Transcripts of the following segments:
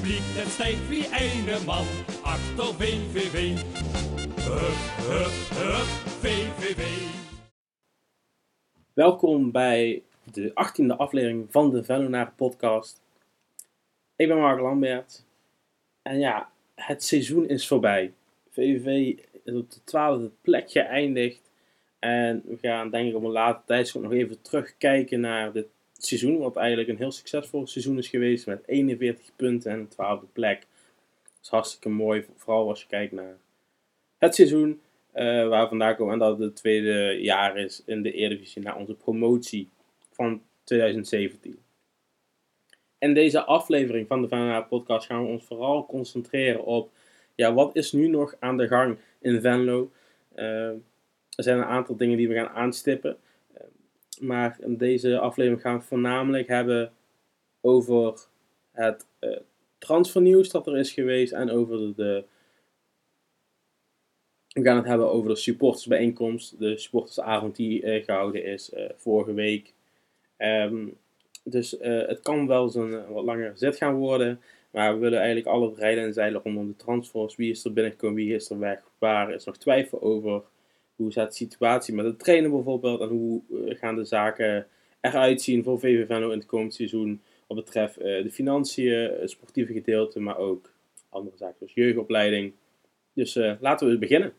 publiek, het stijgt wie ene man VVV. VVV. Welkom bij de 18e aflevering van de Venlonaar podcast. Ik ben Mark Lambert. En ja, het seizoen is voorbij. VVV is op de 12e plek geëindigd. En we gaan denk ik op een later tijdstip nog even terugkijken naar dit seizoen. Wat eigenlijk een heel succesvol seizoen is geweest. Met 41 punten en een 12e plek. Dat is hartstikke mooi. Vooral als je kijkt naar het seizoen. eh, waar we vandaan komen. En dat het tweede jaar is in de Eredivisie na onze promotie van 2017. In deze aflevering van de Venlo podcast gaan we ons vooral concentreren op ja, wat is nu nog aan de gang in Venlo. Eh, er zijn een aantal dingen die we gaan aanstippen. Maar in deze aflevering gaan we voornamelijk hebben over het eh, transfernieuws dat er is geweest en over de, we gaan het hebben over de supportersbijeenkomst, de supportersavond die eh, gehouden is eh, vorige week. Ehm, dus het kan wel eh, wat langer zet gaan worden. Maar we willen eigenlijk alle rijden en zeilen rondom de transfers. Wie is er binnengekomen, wie is er weg, waar is nog twijfel over. Hoe staat de situatie met de trainer bijvoorbeeld en hoe eh, gaan de zaken eruit zien voor VV Venlo in het komend seizoen. Wat betreft eh, de financiën, het sportieve gedeelte, maar ook andere zaken zoals jeugdopleiding. Dus eh, laten we beginnen.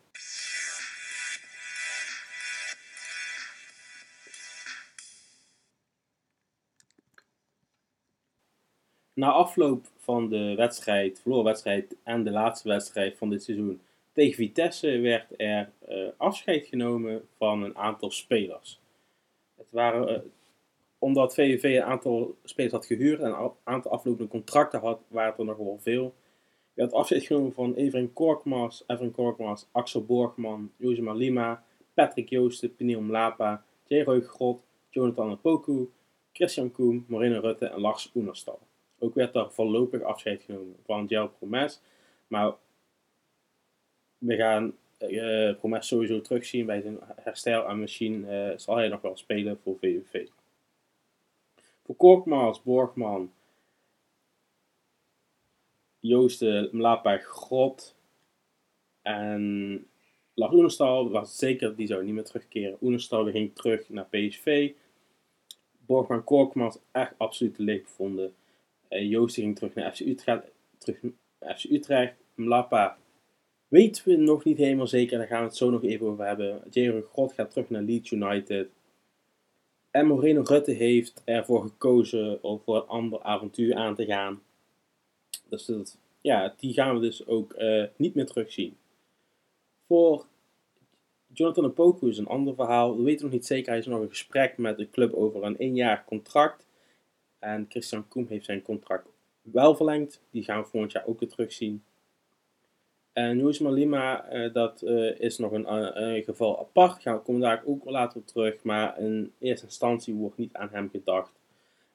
Na afloop van de wedstrijd, verloren wedstrijd en de laatste wedstrijd van dit seizoen tegen Vitesse werd er eh, afscheid genomen van een aantal spelers. Het waren, eh, omdat VVV een aantal spelers had gehuurd en een aantal aflopende contracten had, waren er nog wel veel. Er werd afscheid genomen van Everin Korkmaz, Evan Korkmaz, Axel Borgman, Jozema Lima, Patrick Joosten, Peniel Mlapa, Jeroy Grot, Jonathan Poku, Christian Koem, Marina Rutte en Lars Oenerstal. Ook werd er voorlopig afscheid genomen van Gel Promes. Maar we gaan eh Promes sowieso terugzien bij zijn herstel. En misschien eh, zal hij nog wel spelen voor VVV. Voor Korkmaz, Borgman, Joosten, Mlapa, Grot en Lars Oenerstal was zeker, die zou niet meer terugkeren. Oenerstal ging terug naar PSV. Borgman Korkmaz echt absoluut leeg gevonden. Uh, Joosten ging terug naar FC Utrecht. Terug naar FC Utrecht. Mlapa weten we nog niet helemaal zeker. Daar gaan we het zo nog even over hebben. Jerry Grot gaat terug naar Leeds United. En Moreno Rutte heeft ervoor gekozen om voor een ander avontuur aan te gaan. Dus dat, ja, die gaan we dus ook uh, niet meer terugzien. Voor Jonathan Poku is een ander verhaal. We weten nog niet zeker. Hij is nog in gesprek met de club over een één jaar contract. En Christian Koem heeft zijn contract wel verlengd. Die gaan we volgend jaar ook weer terugzien. En Luis Lima, uh, dat uh, is nog een, geval apart. Gaan we komen daar ook later op terug. Maar in eerste instantie wordt niet aan hem gedacht.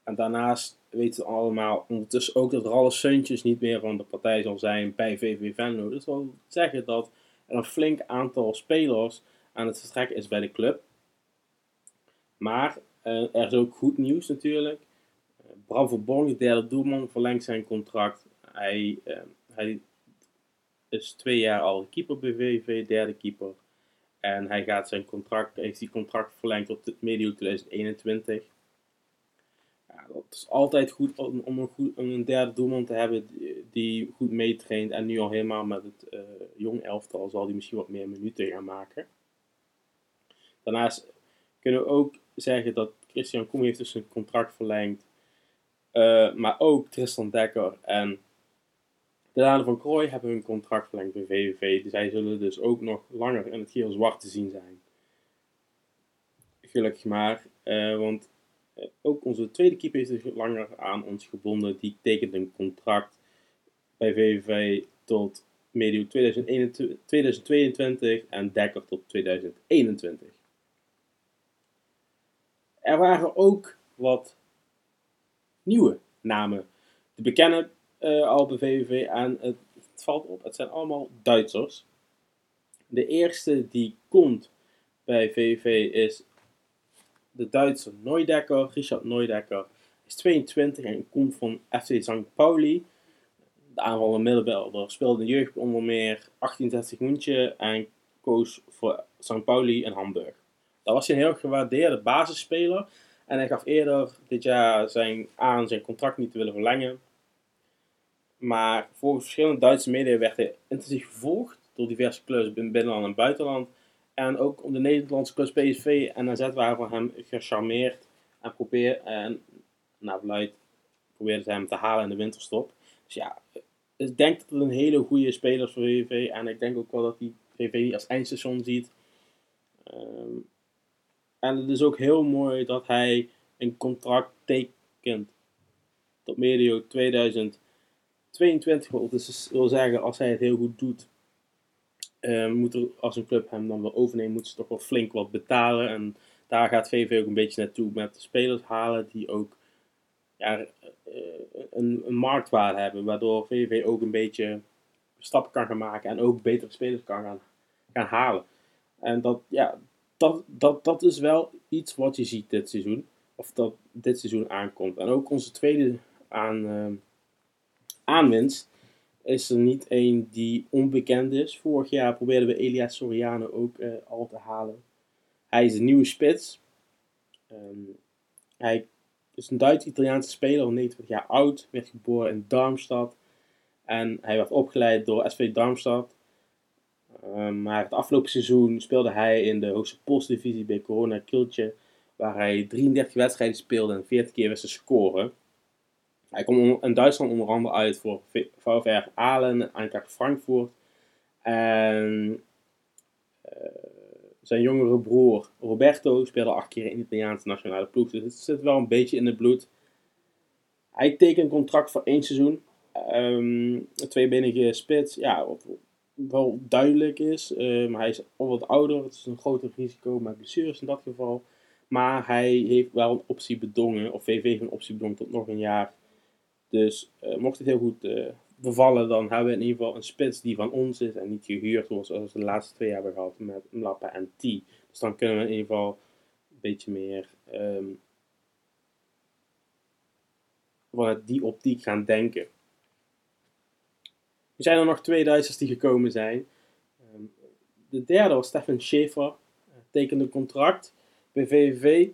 En daarnaast weten we allemaal ondertussen ook dat Ralle Seuntjes niet meer van de partij zal zijn bij VV Venlo. Dat wil zeggen dat er een flink aantal spelers aan het vertrekken is bij de club. Maar er is ook goed nieuws natuurlijk. Bram de derde doelman, verlengt zijn contract. Hij, hij is twee jaar al keeper bij VV, derde keeper. En hij gaat zijn contract, heeft die contract verlengd tot medio 2021. Ja, dat is altijd goed om, een, goed, een derde doelman te hebben die, goed meetraint. En nu al helemaal met het uh, jong elftal zal hij misschien wat meer minuten gaan maken. Daarnaast kunnen we ook zeggen dat Christian Koem heeft dus zijn contract verlengd. Uh, maar ook Tristan Dekker en de van Krooi hebben hun contract verlengd bij VVV. Dus zij zullen dus ook nog langer in het geel zwart te zien zijn. Gelukkig maar, uh, want uh, ook onze tweede keeper is dus langer aan ons gebonden. Die tekent een contract bij VVV tot medio 2021, 2022 en Dekker tot 2021. Er waren ook wat nieuwe namen te bekennen uh, al bij VVV en het, valt op, het zijn allemaal Duitsers. De eerste die komt bij VVV is de Duitser Neudecker, Richard Neudecker. Is 22 en komt van FC St. Pauli. de aanvallende middenvelder. Speelde in jeugd onder meer 1860 München en koos voor St. Pauli en Hamburg. Dat was een heel gewaardeerde basisspeler. En hij gaf eerder dit jaar zijn, aan zijn contract niet te willen verlengen. Maar volgens verschillende Duitse media werd hij intensief gevolgd door diverse clubs binnen binnenland en buitenland. En ook om de Nederlandse clubs PSV en AZ waren van hem gecharmeerd. En, probeer, en naar verluid probeerden ze hem te halen in de winterstop. Dus ja, ik denk dat het een hele goede speler is voor VVV. En ik denk ook wel dat hij VVV niet als eindstation ziet. Ehm, en het is ook heel mooi dat hij een contract tekent tot medio 2022. Wat dus wil zeggen, als hij het heel goed doet, uh, moet er, als een club hem dan wil overnemen, moeten ze toch wel flink wat betalen. En daar gaat VV ook een beetje naartoe met spelers halen die ook ja, eh, een, een marktwaarde hebben. Waardoor VV ook een beetje stappen kan gaan maken en ook betere spelers kan gaan, gaan halen. En dat, ja, dat, dat, dat is wel iets wat je ziet dit seizoen. Of dat dit seizoen aankomt. En ook onze tweede aan, uh, aanwinst is er niet één die onbekend is. Vorig jaar probeerden we Elias Soriano ook uh, al te halen. Hij is een nieuwe spits. Um, hij is een Duits-Italiaanse speler van 29 jaar oud. Werd geboren in Darmstad. En hij werd opgeleid door SV Darmstad. Um, maar het afgelopen seizoen speelde hij in de hoogste postdivisie bij Corona Kiltje. Waar hij 33 wedstrijden speelde en 40 keer wist te scoren. Hij komt in Duitsland onder andere uit voor VfR Aalen en Eintracht Frankfurt. En uh, zijn jongere broer Roberto speelde acht keer in de Italiaanse nationale ploeg. Dus het zit wel een beetje in het bloed. Hij tekent een contract voor één seizoen. Um, een tweebenige spits. Ja, wat wel duidelijk is. Maar hij is al wat ouder. Het is een groter risico met blessures in dat geval. Maar hij heeft wel een optie bedongen. Of VV heeft een optie bedongen tot nog een jaar. Dus uh, mocht het heel goed uh, bevallen, dan hebben we in ieder geval een spits die van ons is en niet gehuurd zoals we de laatste twee hebben gehad met Mlappa en T. Dus dan kunnen we in ieder geval een beetje meer vanuit die optiek gaan denken. Er zijn er nog twee Duitsers die gekomen zijn. Um, de derde was Stefan Schäfer. tekende contract bij VVV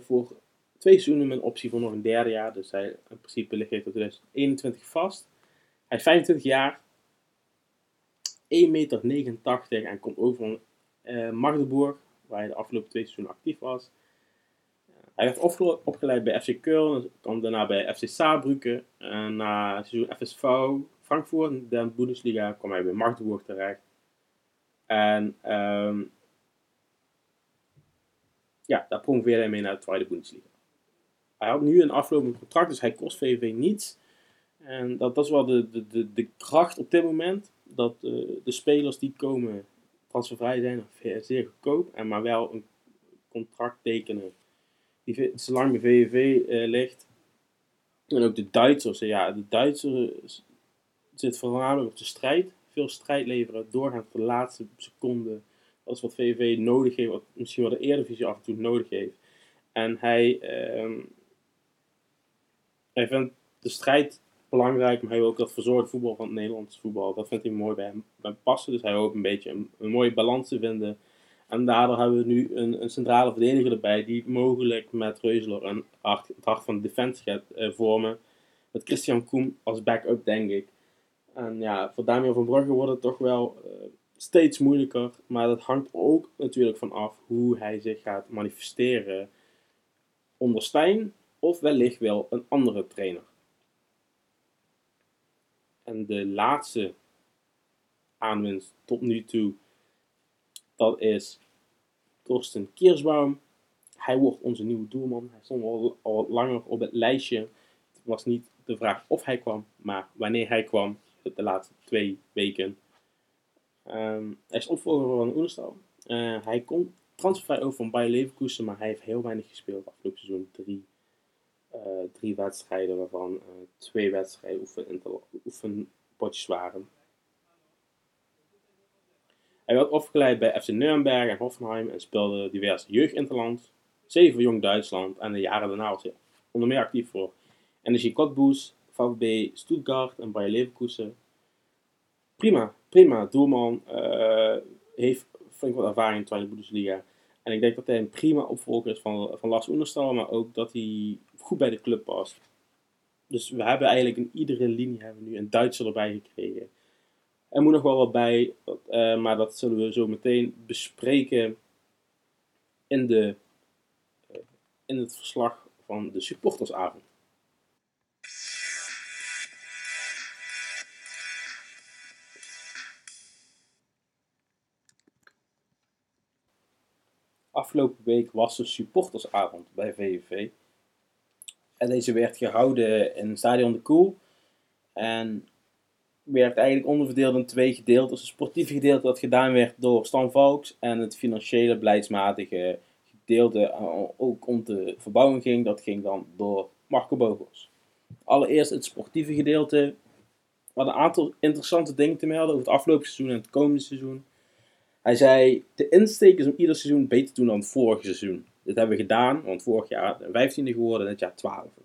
voor twee seizoenen met een optie voor nog een derde jaar. Dus hij in principe ligt hij tot 2021 vast. Hij is 25 jaar, 1,89 meter en komt over van uh, Magdeburg, waar hij de afgelopen twee seizoenen actief was. Hij werd opgeleid bij FC Köln, kwam daarna bij FC Saarbrücken. En na seizoen FSV Frankfurt, de Bundesliga, kwam hij bij Magdeburg terecht. En um, ja, daar promoveerde hij mee naar de tweede Bundesliga hij had nu een aflopend contract, dus hij kost VV niets. En dat, dat is wel de, de, de, de kracht op dit moment. Dat uh, de spelers die komen transfervrij zijn, zeer goedkoop. En maar wel een contract tekenen die zolang bij VVV uh, ligt. En ook de Duitsers. Ja, de Duitsers zitten voornamelijk op de strijd. Veel strijd leveren, doorgaan tot de laatste seconde. Dat is wat VVV nodig heeft, wat misschien wel de Eredivisie af en toe nodig heeft. En hij, uh, hij vindt de strijd belangrijk, maar hij wil ook dat verzorgd voetbal van het Nederlandse voetbal. Dat vindt hij mooi bij hem, bij passen. Dus hij hoopt een beetje een, mooie balans te vinden. En daardoor hebben we nu een, een centrale verdediger erbij, die mogelijk met Reusler een hart, het hart van de defensie gaat eh, vormen. Met Christian Koem als backup, denk ik. En ja, voor Damian van Brugge wordt het toch wel uh, steeds moeilijker. Maar dat hangt ook natuurlijk van af hoe hij zich gaat manifesteren onder Stijn of wellicht wel een andere trainer. En de laatste aanwinst tot nu toe, dat is Torsten Kiersbaum. Hij wordt onze nieuwe doelman. Hij stond al, langer op het lijstje. Het was niet de vraag of hij kwam, maar wanneer hij kwam, de laatste twee weken. Um, hij is opvolger van Oenestal. Uh, hij komt transfervrij over van Bayer Leverkusen, maar hij heeft heel weinig gespeeld afgelopen seizoen. Drie drie wedstrijden, waarvan uh, twee wedstrijden oefen oefenpotjes waren. Hij werd opgeleid bij FC Nuremberg en Hoffenheim en speelde diverse jeugdinterlands, zeven Jong Duitsland en de jaren daarna was hij onder meer actief voor Energie Cottbus, VfB Stuttgart en Bayer Leverkusen. Prima, prima. Doelman uh, heeft flink wat ervaring in de Bundesliga. En ik denk dat hij een prima opvolger is van, van Lars Oenerstal, maar ook dat hij goed bij de club past. Dus we hebben eigenlijk in iedere linie hebben we nu een Duitser erbij gekregen. Er moet nog wel wat bij, uh, maar dat zullen we zo meteen bespreken in, de, uh, in het verslag van de supportersavond. Afgelopen week was de supportersavond bij VVV. En deze werd gehouden in Stadion de Koel. En werd eigenlijk onderverdeeld in twee gedeeltes. Het sportieve gedeelte dat gedaan werd door Stan Valks. En het financiële beleidsmatige gedeelte eh, ook om de verbouwing ging. Dat ging dan door Marco Bogos. Allereerst het sportieve gedeelte. We hadden een aantal interessante dingen te melden over het afgelopen seizoen en het komende seizoen. Hij zei, de insteek is om ieder seizoen beter te doen dan het vorige seizoen. Dit hebben we gedaan, want vorig jaar 15e geworden en dit jaar 12e.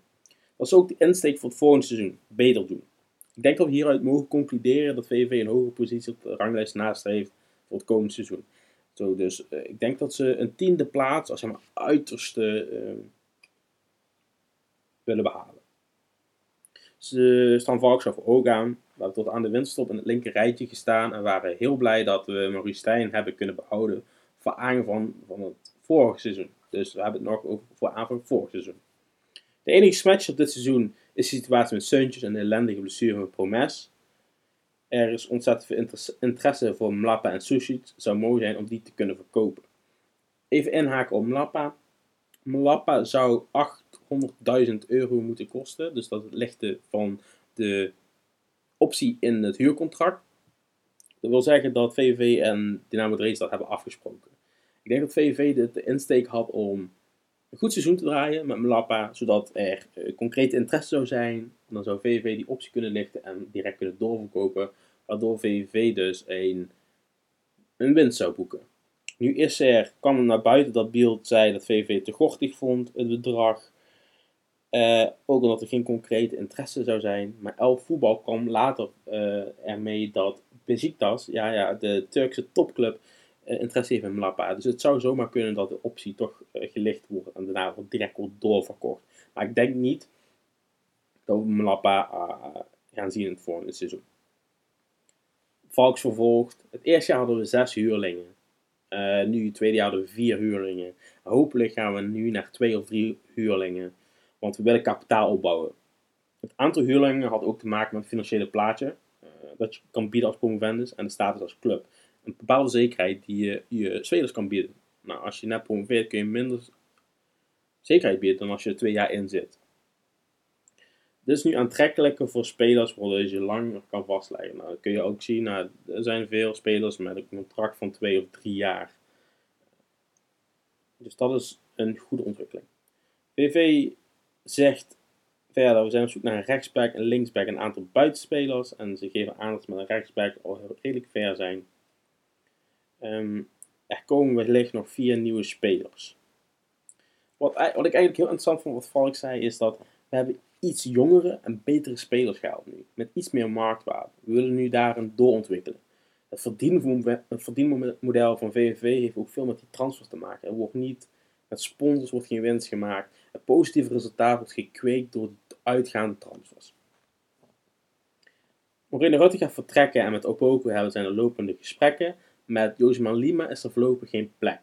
Dat is ook de insteek voor het volgende seizoen. Beter doen. Ik denk dat we hieruit mogen concluderen dat VV een hogere positie op de ranglijst nastreeft voor het komende seizoen. Zo, dus uh, ik denk dat ze een tiende plaats als zeg maar uiterste uh, willen behalen. Ze staan Valks voor ook aan. We hebben tot aan de winststop in het linker rijtje gestaan en waren heel blij dat we Maurice hebben kunnen behouden voor aanvang van het vorige seizoen. Dus we hebben het nog over voor aanvang vorig seizoen. De enige smatch op dit seizoen is de situatie met Seuntjes en de ellendige blessure van Promes. Er is ontzettend veel interesse voor Mlappa en Sushi. Het zou mooi zijn om die te kunnen verkopen. Even inhaken op Mlappa. Mlappa zou 800.000 euro moeten kosten. Dus dat de, van de optie in het huurcontract. Dat wil zeggen dat VVV en Dynamo Dresden dat hebben afgesproken. Ik denk dat VVV de, insteek had om een goed seizoen te draaien met Mlappa, zodat er uh, concrete interesse zou zijn. Dan zou VVV die optie kunnen lichten en direct kunnen doorverkopen, waardoor VVV dus een, een winst zou boeken. Nu is er, kwam er naar buiten dat Beeld zei dat VVV te gortig vond, het bedrag. Uh, ook omdat er geen concrete interesse zou zijn. Maar Elf Voetbal kwam later uh, ermee dat Besiktas, ja, ja, de Turkse topclub, uh, interesse heeft in Mlappa. Dus het zou zomaar kunnen dat de optie toch gelicht wordt en daarna direct wordt doorverkocht. Maar ik denk niet dat we Mlappa gaan zien in het volgende seizoen. Valks vervolgt. Het eerste jaar hadden we zes huurlingen. Nu, het tweede jaar hadden we vier huurlingen. Hopelijk gaan we nu naar twee of drie huurlingen. Want we willen kapitaal opbouwen. Het aantal huurlingen had ook te maken met het financiële plaatje uh, dat je kan bieden als promovendus en de status als club. Een bepaalde zekerheid die je je spelers kan bieden. Nou, als je net promoveert kun je minder zekerheid bieden dan als je er twee jaar in zit. Dit is nu aantrekkelijker voor spelers waardoor je langer kan vastleggen. Nou, dat kun je ook zien. Nou, er zijn veel spelers met een contract van twee of drie jaar. Dus dat is een goede ontwikkeling. VV zegt verder, we zijn op zoek naar een rechtsback, een linksback, een aantal buitenspelers. En ze geven aan dat ze met een rechtsback al redelijk ver zijn. Um, er komen wellicht nog vier nieuwe spelers. Wat, wat ik eigenlijk heel interessant vond wat Valk zei, is dat we hebben iets jongere en betere spelers gehaald nu. Met iets meer marktwaarde. We willen nu daarin doorontwikkelen. Het verdienmodel van VVV heeft ook veel met die transfers te maken. Er wordt niet, met sponsors wordt geen winst gemaakt. Het positieve resultaat wordt gekweekt door de uitgaande transfers. Moreno Rutte gaat vertrekken en met Opoko hebben zijn er lopende gesprekken. Met Josman Lima is er voorlopig geen plek.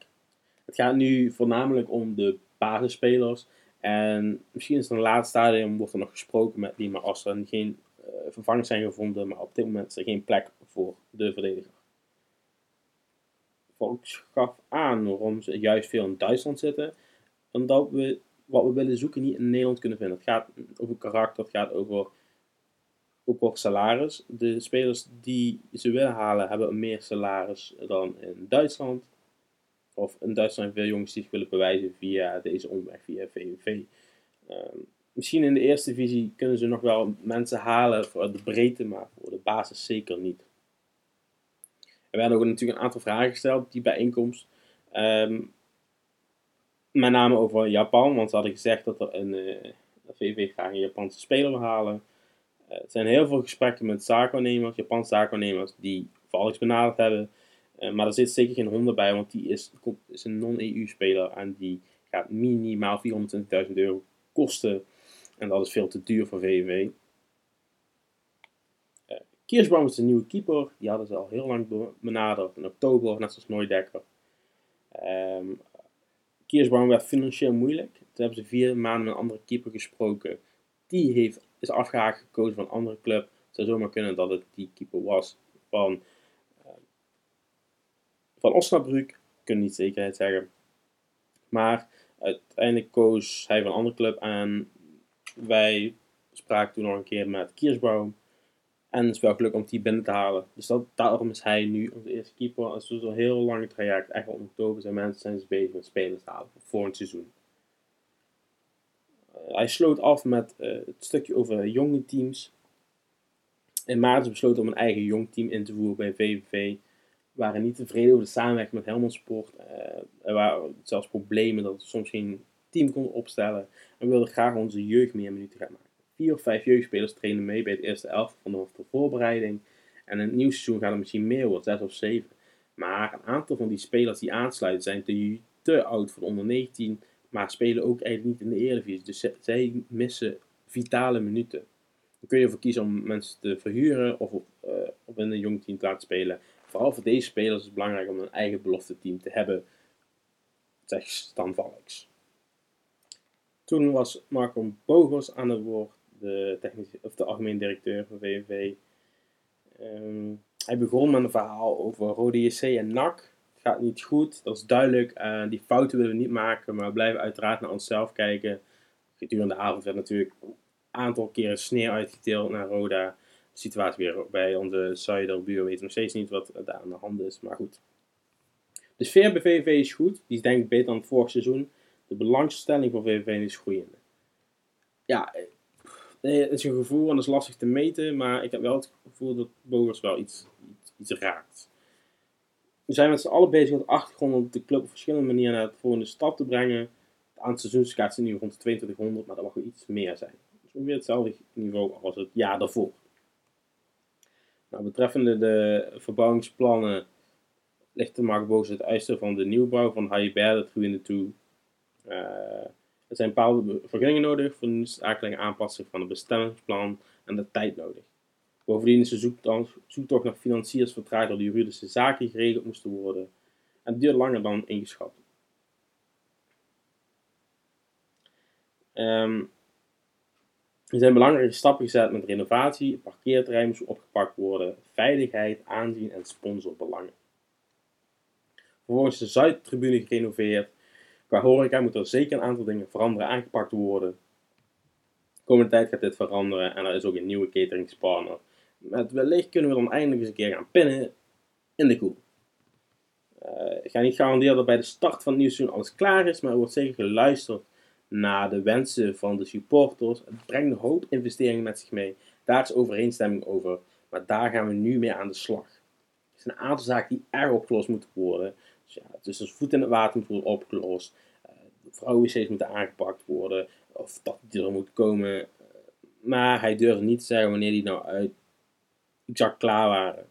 Het gaat nu voornamelijk om de basisspelers. En misschien is er een laatste stadium wordt er nog gesproken met Lima als er geen uh, vervangers zijn gevonden. Maar op dit moment is er geen plek voor de verdediger. Volks gaf aan waarom ze juist veel in Duitsland zitten. Omdat we wat we willen zoeken niet in Nederland kunnen vinden. Het gaat over karakter, het gaat over ook over salaris. De spelers die ze willen halen hebben meer salaris dan in Duitsland. Of in Duitsland veel jongens die zich willen bewijzen via deze omweg, via VVV. Ehm, misschien in de eerste divisie kunnen ze nog wel mensen halen voor de breedte, maar voor de basis zeker niet. Er werden ook natuurlijk een aantal vragen gesteld die bijeenkomst. Um, met name over Japan, want ze hadden gezegd dat er een uh, VV graag een Japanse speler wil halen. er zijn heel veel gesprekken met zaakwaarnemers, Japanse zaakwaarnemers, die Valks benaderd hebben. Maar er zit zeker geen Honda bij, want die is, is een non-EU-speler en die gaat minimaal 420.000 euro kosten. En dat is veel te duur voor VVV. Uh, Kiersbaum is een nieuwe keeper. Die hadden ze al heel lang benaderd. In oktober, net zoals Nooidekker. Um, Kiersbaum werd financieel moeilijk. Toen hebben ze vier maanden met een andere keeper gesproken. Die heeft, is afgehaakt gekozen van een andere club. Het zou zomaar kunnen dat het die keeper was van, van Osnabrück. Kunnen niet zekerheid zeggen. Maar uiteindelijk koos hij van een andere club en wij spraken toen nog een keer met Kiersbaum. En het is wel gelukt om die binnen te halen. Dus dat, daarom is hij nu onze eerste keeper. Het is dus een heel lang traject. Eigenlijk in oktober zijn mensen zijn ze bezig met spelers halen voor een seizoen. Uh, hij sloot af met uh, het stukje over jonge teams. In maart is besloten om een eigen jong team in te voeren bij VVV waren niet tevreden over de samenwerking met Helmond Sport. Uh, er waren zelfs problemen dat we soms geen team konden opstellen. En we wilden graag onze jeugd meer minuten gaan maken. Vier of vijf jeugdspelers trainen mee bij het eerste elf van de voorbereiding. En in het nieuwe seizoen gaan er misschien meer worden, zes of zeven. Maar een aantal van die spelers die aansluiten zijn te, oud voor onder 19, maar spelen ook eigenlijk niet in de Eredivisie. Dus zij missen vitale minuten. Dan kun je ervoor kiezen om mensen te verhuren of, uh, of in een jong team te laten spelen vooral voor deze spelers is het belangrijk om een eigen belofte team te hebben, zegt Stan Valks. Toen was Marco Bogos aan het woord, de, technische, of de algemeen directeur van VVV. Ehm, hij begon met een verhaal over Rode JC en NAC. Het gaat niet goed, dat is duidelijk. Uh, die fouten willen we niet maken, maar we blijven uiteraard naar onszelf kijken. Gedurende de avond werd natuurlijk een aantal keren sneer uitgedeeld naar Roda situatie weer bij onze zuiderbuur weten nog steeds niet wat daar aan de hand is. Maar goed. De sfeer bij VVV is goed. Die is denk ik beter dan het vorig seizoen. De belangstelling voor VVV is groeiende. Ja, eh, het is een gevoel en dat is lastig te meten. Maar ik heb wel het gevoel dat Bogers wel iets, iets, raakt. We zijn met z'n allen bezig met de achtergrond om de club op verschillende manieren naar het volgende stap te brengen. Het aantal is nu rond de 2200, maar dat mag wel iets meer zijn. Dus ongeveer hetzelfde niveau als het jaar daarvoor. Nou, betreffende de verbouwingsplannen ligt de Mark Boos het eisen van de nieuwbouw van Haiberde Tribune toe. Uh, er zijn bepaalde vergunningen nodig voor de noodzakelijke aanpassing van het bestemmingsplan en de tijd nodig. Bovendien is de zoektocht naar financiers vertraagd door de juridische zaken geregeld moesten worden. En duurt langer dan ingeschat. Um, er zijn belangrijke stappen gezet met renovatie, parkeerterrein moest opgepakt worden, veiligheid, aanzien en sponsorbelangen. Vervolgens is de Zuidtribune gerenoveerd. Qua horeca moet er zeker een aantal dingen veranderen aangepakt worden. De komende tijd gaat dit veranderen en er is ook een nieuwe cateringspartner. Met wellicht kunnen we dan eindelijk eens een keer gaan pinnen in de koel. Uh, ik ga niet garanderen dat bij de start van het nieuwe seizoen alles klaar is, maar er wordt zeker geluisterd naar de wensen van de supporters. Het brengt een hoop investeringen met zich mee. Daar is overeenstemming over. Maar daar gaan we nu mee aan de slag. Er zijn een aantal zaken die erg opgelost moeten worden. Dus ja, dus voet in het water moet worden opgelost. Uh, vrouwenwc's moeten aangepakt worden. Of dat er moet komen. Uh, maar hij durfde niet te zeggen wanneer die nou uit exact klaar waren.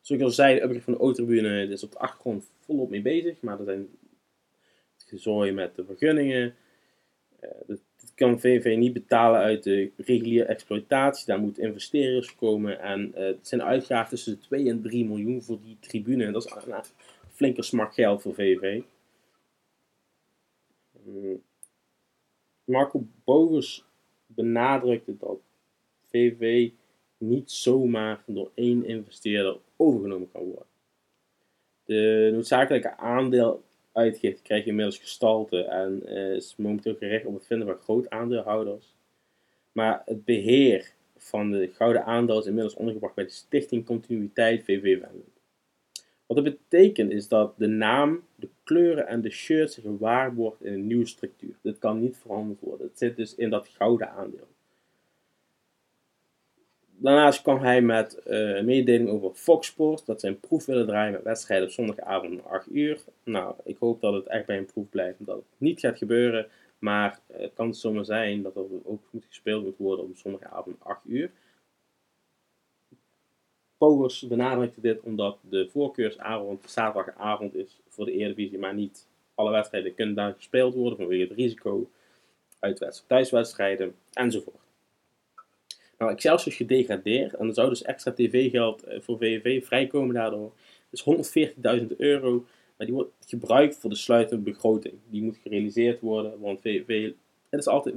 Zoals ik al zei, de upgrade van de O-tribune is op de achtergrond volop mee bezig. Maar er zijn gezooi met de vergunningen. Eh, dat, kan VV niet betalen uit de reguliere exploitatie. Daar moeten investeerders komen. En uh, het zijn uitgaven tussen de 2 en 3 miljoen voor die tribune. Dat is een flinke smak geld voor VV. Mm. Marco Bogus benadrukte dat VV niet zomaar door één investeerder overgenomen kan worden. De noodzakelijke aandeel uitgeeft, krijg je inmiddels gestalte en uh, is momenteel gericht op het vinden van groot aandeelhouders. Maar het beheer van de gouden aandeel is inmiddels ondergebracht bij de Stichting Continuïteit VV Venlo. Wat dat betekent is dat de naam, de kleuren en de shirt zich gewaarborgd in een nieuwe structuur. Dit kan niet veranderd worden. Het zit dus in dat gouden aandeel. Daarnaast kwam hij met uh, een mededeling over Fox Sports, dat zijn proef willen draaien met wedstrijden op zondagavond om 8 uur. Nou, ik hoop dat het echt bij een proef blijft, dat het niet gaat gebeuren. Maar het kan zomaar zijn dat er ook moet gespeeld moet worden om sommige avonden 8 uur. Pogers benadrukte dit omdat de voorkeursavond zaterdagavond is voor de Eredivisie, maar niet alle wedstrijden kunnen daar gespeeld worden vanwege het risico uit thuiswedstrijden enzovoort. Nou, Excelsior is gedegradeerd en er zou dus extra tv-geld eh, voor VVV vrijkomen daardoor. Dus 140.000 euro, maar die wordt gebruikt voor de sluitende begroting. Die moet gerealiseerd worden, want VVV, het is altijd,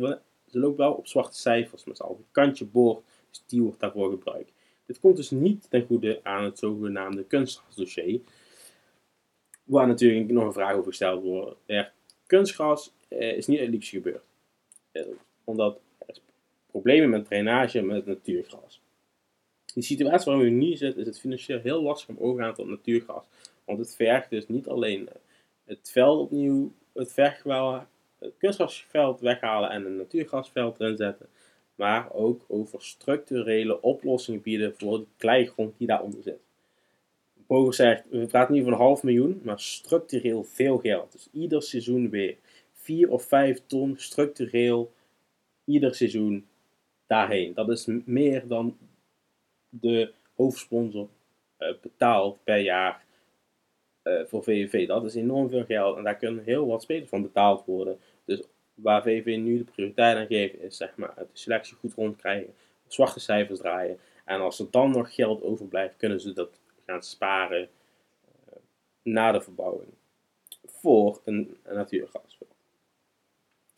ze loopt wel op zwarte cijfers, maar het is altijd een kantje boord, dus die wordt daarvoor gebruikt. Dit komt dus niet ten goede aan het zogenaamde kunstgrasdossier, waar natuurlijk nog een vraag over gesteld wordt. Ja, kunstgras eh, is niet uit liefst gebeurd. Eh, omdat problemen met drainage met natuurgras. Die situatie waar we nu zitten is het financieel heel lastig om over te gaan tot natuurgas. Want het vergt dus niet alleen het veld opnieuw, het vergt wel het weghalen en een natuurgasveld erin zetten. Maar ook over structurele oplossingen bieden voor die kleigrond die daaronder zit. Bogen zegt, we praten nu van een half miljoen, maar structureel veel geld. Dus ieder seizoen weer 4 of 5 ton structureel ieder seizoen daarheen. Dat is meer dan de hoofdsponsor uh, betaalt per jaar uh, voor VVV. Dat is enorm veel geld en daar kunnen heel wat spelers van betaald worden. Dus waar VVV nu de prioriteit aan geeft, is zeg maar de selectie goed rondkrijgen, zwarte cijfers draaien. En als er dan nog geld overblijft, kunnen ze dat gaan sparen uh, na de verbouwing voor een, een natuurgasveld.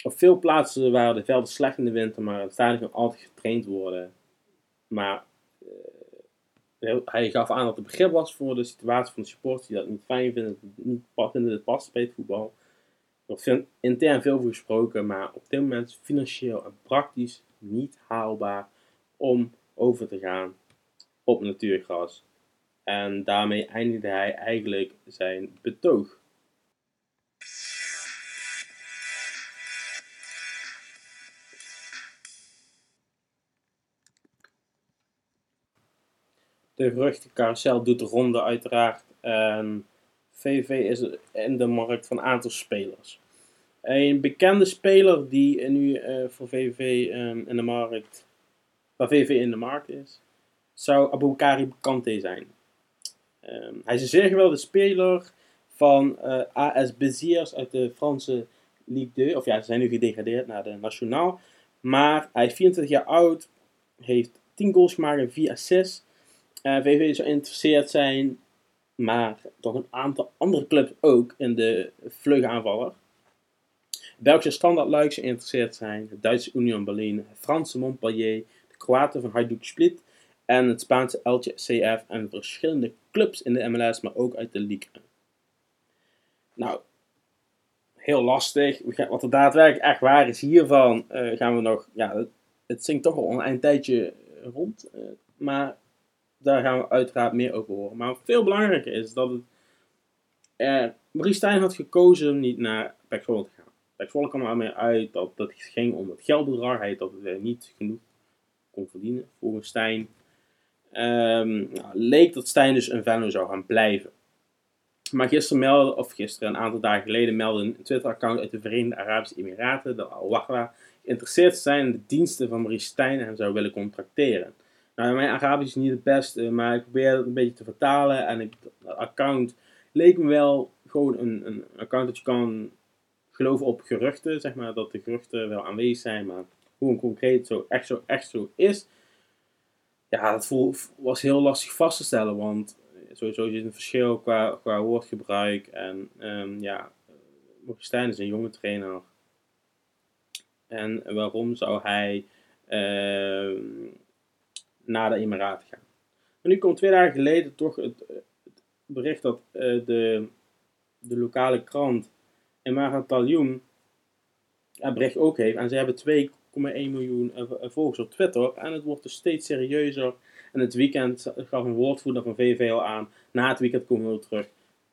Op veel plaatsen waren de velden slecht in de winter, maar het stadion altijd getraind worden. Maar uh, hij gaf aan dat er begrip was voor de situatie van de supporters die dat niet fijn vinden, niet vinden het past bij het voetbal. Er wordt intern veel voor gesproken, maar op dit moment financieel en praktisch niet haalbaar om over te gaan op natuurgras. En daarmee eindigde hij eigenlijk zijn betoog. De geruchtencarousel doet de ronde uiteraard. En VV is in de markt van een aantal spelers. Een bekende speler die nu uh, voor VV ehm, in de markt, waar VV in de markt is, zou Aboukari Kante zijn. Um, hij is een zeer geweldige speler van eh, AS Beziers uit de Franse Ligue 2. Of ja, ze zijn nu gedegradeerd naar de Nationaal. Maar hij is 24 jaar oud, heeft 10 goals gemaakt en 4 assists. Uh, eh, VV zou geïnteresseerd zijn, maar toch een aantal andere clubs ook in de vleugaanvaller. Belgische Standard Luik zou geïnteresseerd zijn, de Duitse Union Berlin, Franse Montpellier, de Kroaten van Hajduk Split en het Spaanse Elche CF en verschillende clubs in de MLS, maar ook uit de Ligue Nou, heel lastig. Wat er daadwerkelijk echt waar is hiervan, uh, gaan we nog. Ja, het, zingt toch al een tijdje rond. Uh, maar daar gaan we uiteraard meer over horen. Maar veel belangrijker is dat het. Uh, Marie Stijn had gekozen om niet naar Pek te gaan. Pek kwam er uit dat het ging om het geldbedrag. Hij dat het niet genoeg kon verdienen volgens Stijn. Um, nou, leek dat Stijn dus een Venlo zou gaan blijven. Maar gisteren meldde, of gisteren, een aantal dagen geleden, meldde een Twitter-account uit de Verenigde Arabische Emiraten, de Al-Wahra, geïnteresseerd zijn in de diensten van Marie Stijn en zou willen contracteren. Nou, mijn Arabisch is niet het beste, maar ik probeer het een beetje te vertalen. En ik, dat account leek me wel gewoon een, een account dat je kan geloven op geruchten. Zeg maar dat de geruchten wel aanwezig zijn, maar hoe een concreet zo echt zo, echt zo is. Ja, dat voel, was heel lastig vast te stellen, want sowieso is een verschil qua, qua woordgebruik. En um, ja, Stijn is een jonge trainer. En waarom zou hij uh, naar de Emiraten gaan. Maar nu komt twee dagen geleden toch het, het bericht dat uh, de, de lokale krant Emara Taljoen een bericht ook heeft. En ze hebben 2,1 miljoen uh, volgers op Twitter. En het wordt dus steeds serieuzer. En het weekend gaf een woordvoerder van VVL aan. Na het weekend komen we terug.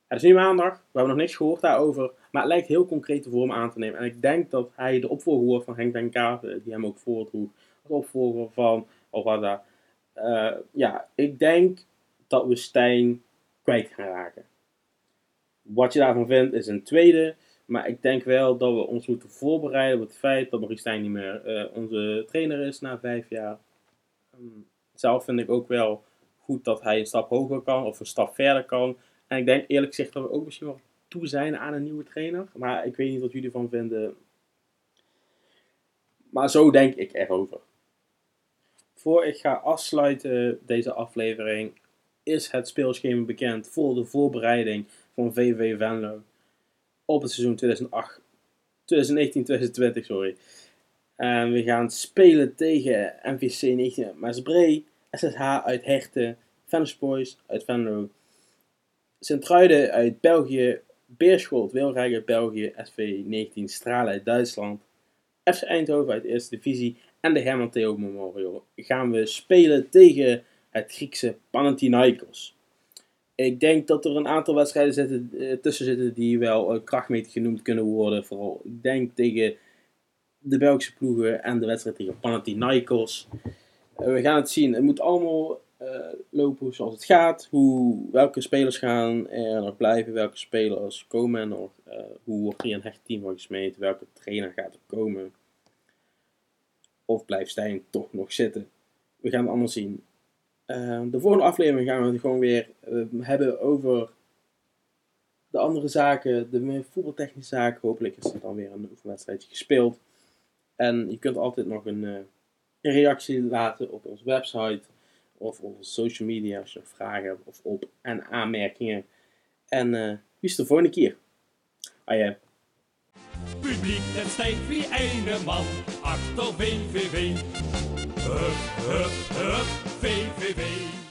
Het is nu maandag, we hebben nog niks gehoord daarover, maar het lijkt heel concrete vorm aan te nemen. En ik denk dat hij de opvolger wordt van Henk Kaven, die hem ook voordroeg, als opvolger van Alvada. Uh, ja, ik denk dat we Stijn kwijt gaan raken. Wat je daarvan vindt is een tweede. Maar ik denk wel dat we ons moeten voorbereiden op het feit dat Maurice Stijn niet meer eh, onze trainer is na vijf jaar. Ehm, zelf vind ik ook wel goed dat hij een stap hoger kan of een stap verder kan. En ik denk eerlijk gezegd dat we ook misschien wel toe zijn aan een nieuwe trainer. Maar ik weet niet wat jullie van vinden. Maar zo denk ik erover. Voor ik ga afsluiten deze aflevering, is het speelschema bekend voor de voorbereiding van VV Venlo op het seizoen 2008, 2019-2020. Sorry. We gaan spelen tegen MVC 19 Maasbree, SSH uit Herten, Venlo's uit Venlo, Sint-Truiden uit België, Beerschot, Wilrijk uit België, SV 19 Stralen uit Duitsland, FC Eindhoven uit Eerste Divisie en de Herman Memorial gaan we spelen tegen het Griekse Panathinaikos. Ik denk dat er een aantal wedstrijden eh, tussen zitten die wel uh, krachtmeter genoemd kunnen worden. Vooral, ik denk tegen de Belgische ploegen en de wedstrijd tegen Panathinaikos. Uh, we gaan het zien. Het moet allemaal lopen zoals het gaat. Hoe, welke spelers gaan er nog blijven, welke spelers komen er nog. hoe wordt hier een hecht team gesmeed, welke trainer gaat er komen. Of blijft Stijn toch nog zitten. We gaan het allemaal zien. Uh, de volgende aflevering gaan we het gewoon weer uh, hebben over de andere zaken, de voetbaltechnische zaken. Hopelijk is er dan weer een oefenwedstrijdje gespeeld. En je kunt altijd nog een, uh, een, reactie laten op onze website of op onze social media als je vragen hebt of op en aanmerkingen. En wie is de volgende keer? Ah ja. Publiek, het stijgt wie ene man achter VVV. Hup, hup, hup, VVV.